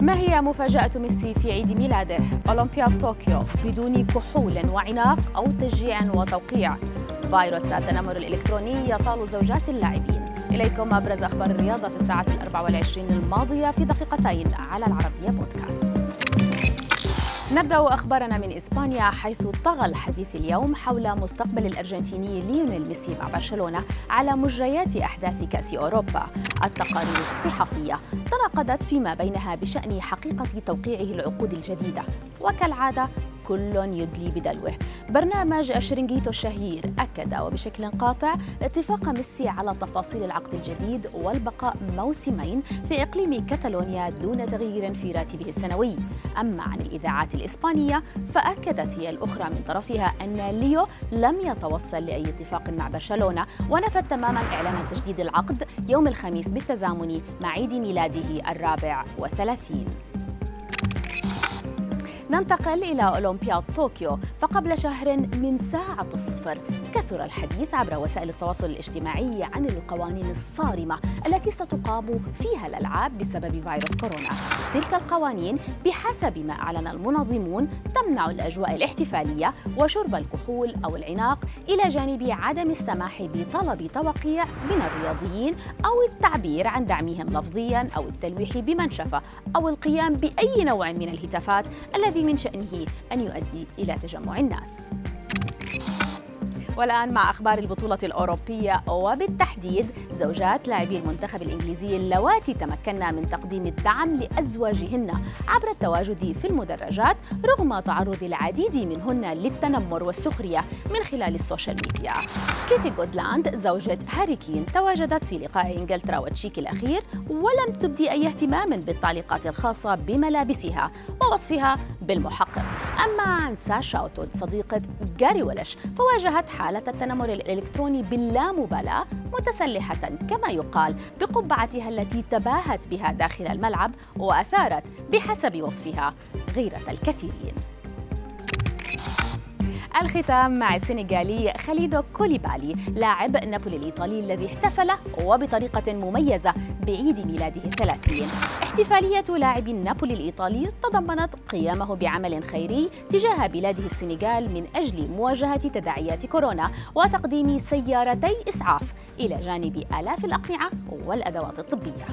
ما هي مفاجأة ميسي في عيد ميلاده؟ أولمبياد طوكيو بدون كحول وعناق أو تشجيع وتوقيع. فيروس التنمر الإلكتروني يطال زوجات اللاعبين. إليكم أبرز أخبار الرياضة في الساعات الأربع والعشرين الماضية في دقيقتين على العربية بودكاست. نبدأ أخبارنا من إسبانيا حيث طغى الحديث اليوم حول مستقبل الأرجنتيني ليونيل ميسي مع برشلونة على مجريات أحداث كأس أوروبا. التقارير الصحفية تناقضت فيما بينها بشأن حقيقة توقيعه العقود الجديدة. وكالعادة كل يدلي بدلوه. برنامج الشرنجيتو الشهير أكد وبشكل قاطع اتفاق ميسي على تفاصيل العقد الجديد والبقاء موسمين في إقليم كتالونيا دون تغيير في راتبه السنوي. أما عن الإذاعات الإسبانية فأكدت هي الأخرى من طرفها أن ليو لم يتوصل لأي اتفاق مع برشلونة ونفت تماما إعلان تجديد العقد يوم الخميس بالتزامن مع عيد ميلاده الرابع والثلاثين. ننتقل إلى أولمبياد طوكيو فقبل شهر من ساعة الصفر كثر الحديث عبر وسائل التواصل الاجتماعي عن القوانين الصارمة التي ستقام فيها الألعاب بسبب فيروس كورونا. تلك القوانين بحسب ما أعلن المنظمون تمنع الأجواء الاحتفالية وشرب الكحول أو العناق إلى جانب عدم السماح بطلب توقيع من الرياضيين أو التعبير عن دعمهم لفظيا أو التلويح بمنشفة أو القيام بأي نوع من الهتافات الذي من شأنه أن يؤدي إلى تجمع الناس. والآن مع أخبار البطولة الأوروبية وبالتحديد زوجات لاعبي المنتخب الإنجليزي اللواتي تمكنا من تقديم الدعم لأزواجهن عبر التواجد في المدرجات رغم تعرض العديد منهن للتنمر والسخرية من خلال ال social media. كيتي جودلاند زوجة هاري كين تواجدت في لقاء إنجلترا والتشيك الأخير ولم تبدي أي اهتمام بالتعليقات الخاصة بملابسها ووصفها بالمحقق. أما عن ساشا أوتود صديقة جاري ولش فواجهت حالة التنمر الإلكتروني باللامبالاة متسلحة كما يقال بقبعتها التي تباهت بها داخل الملعب وأثارت بحسب وصفها غيرة الكثيرين. الختام مع السنغالي خليدو كوليبالي لاعب نابولي الإيطالي الذي احتفل وبطريقة مميزة بعيد ميلاده الثلاثين. احتفالية لاعب نابولي الإيطالي تضمنت قيامه بعمل خيري تجاه بلاده السنغال من أجل مواجهة تداعيات كورونا وتقديم سيارتي إسعاف إلى جانب آلاف الأقنعة والأدوات الطبية.